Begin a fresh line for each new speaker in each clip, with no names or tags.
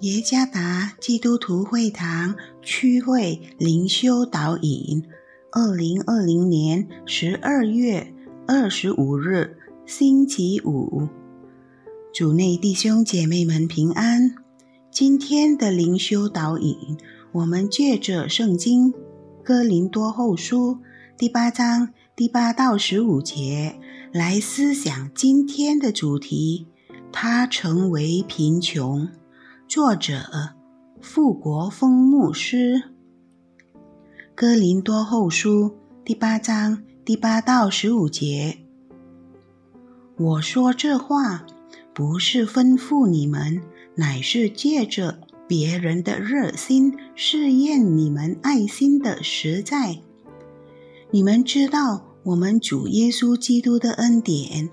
耶加达基督徒会堂区会灵修导引，二零二零年十二月二十五日，星期五，主内弟兄姐妹们平安。今天的灵修导引，我们借着圣经哥林多后书第八章第八到十五节来思想今天的主题：他成为贫穷。作者：富国峰牧师，《哥林多后书》第八章第八到十五节。我说这话，不是吩咐你们，乃是借着别人的热心试验你们爱心的实在。你们知道，我们主耶稣基督的恩典，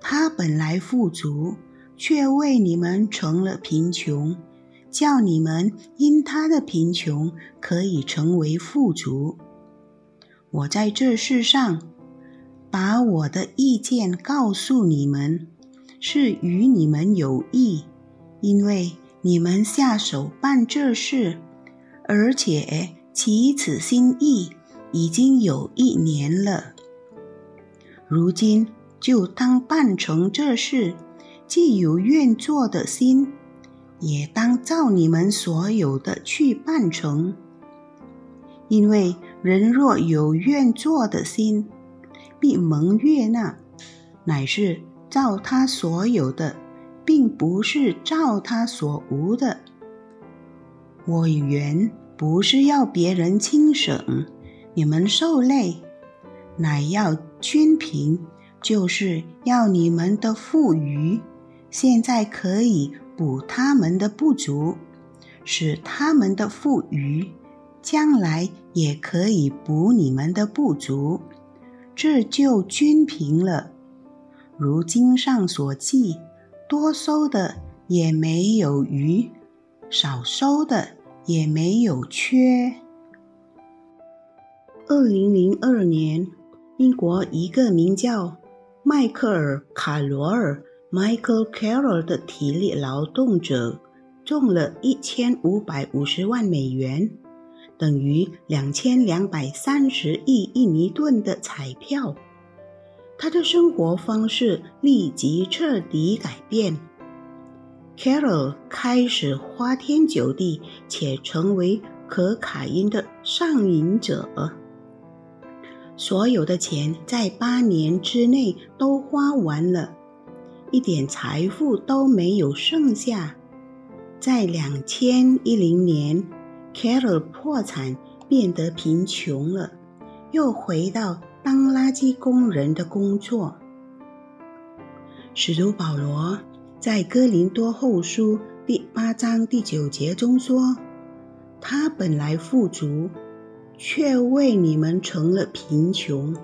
他本来富足。却为你们成了贫穷，叫你们因他的贫穷可以成为富足。我在这世上把我的意见告诉你们，是与你们有益，因为你们下手办这事，而且起此心意已经有一年了。如今就当办成这事。既有愿做的心，也当照你们所有的去办成。因为人若有愿做的心，必蒙悦纳，乃是照他所有的，并不是照他所无的。我原不是要别人轻省，你们受累，乃要均平，就是要你们的富余。现在可以补他们的不足，使他们的富余；将来也可以补你们的不足，这就均平了。如经上所记：多收的也没有余，少收的也没有缺。二零零二年，英国一个名叫迈克尔·卡罗尔。Michael Carroll 的体力劳动者中了一千五百五十万美元，等于两千两百三十亿印尼盾的彩票。他的生活方式立即彻底改变。Carroll 开始花天酒地，且成为可卡因的上瘾者。所有的钱在八年之内都花完了。一点财富都没有剩下。在两千一零年，Carol 破产，变得贫穷了，又回到当垃圾工人的工作。使徒保罗在哥林多后书第八章第九节中说：“他本来富足，却为你们成了贫穷，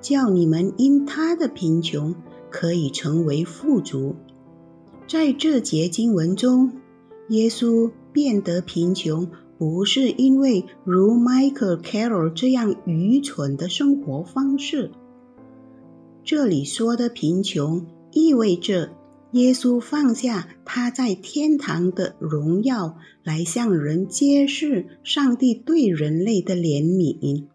叫你们因他的贫穷。”可以成为富足。在这节经文中，耶稣变得贫穷，不是因为如 Michael Carroll 这样愚蠢的生活方式。这里说的贫穷，意味着耶稣放下他在天堂的荣耀，来向人揭示上帝对人类的怜悯。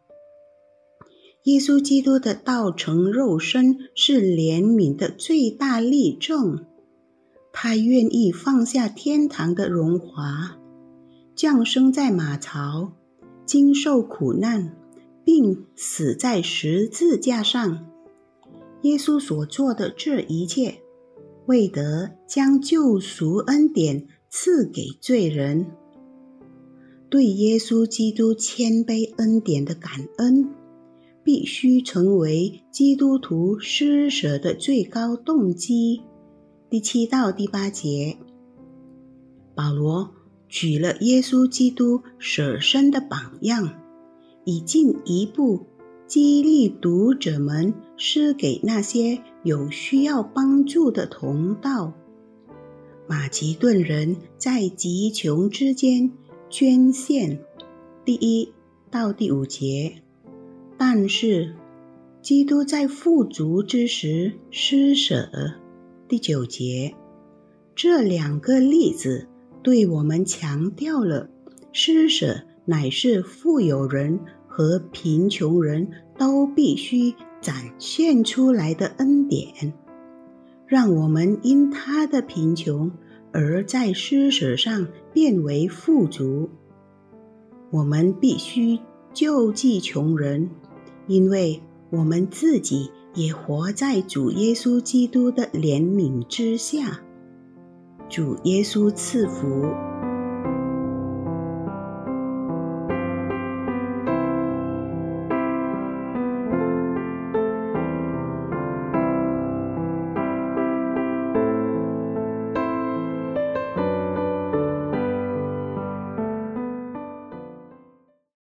耶稣基督的道成肉身是怜悯的最大例证。他愿意放下天堂的荣华，降生在马槽，经受苦难，并死在十字架上。耶稣所做的这一切，为得将救赎恩典赐给罪人。对耶稣基督谦卑恩典的感恩。必须成为基督徒施舍的最高动机。第七到第八节，保罗举了耶稣基督舍身的榜样，以进一步激励读者们施给那些有需要帮助的同道。马其顿人在极穷之间捐献。第一到第五节。但是，基督在富足之时施舍。第九节，这两个例子对我们强调了施舍乃是富有人和贫穷人都必须展现出来的恩典，让我们因他的贫穷而在施舍上变为富足。我们必须救济穷人，因为我们自己也活在主耶稣基督的怜悯之下。主耶稣赐福。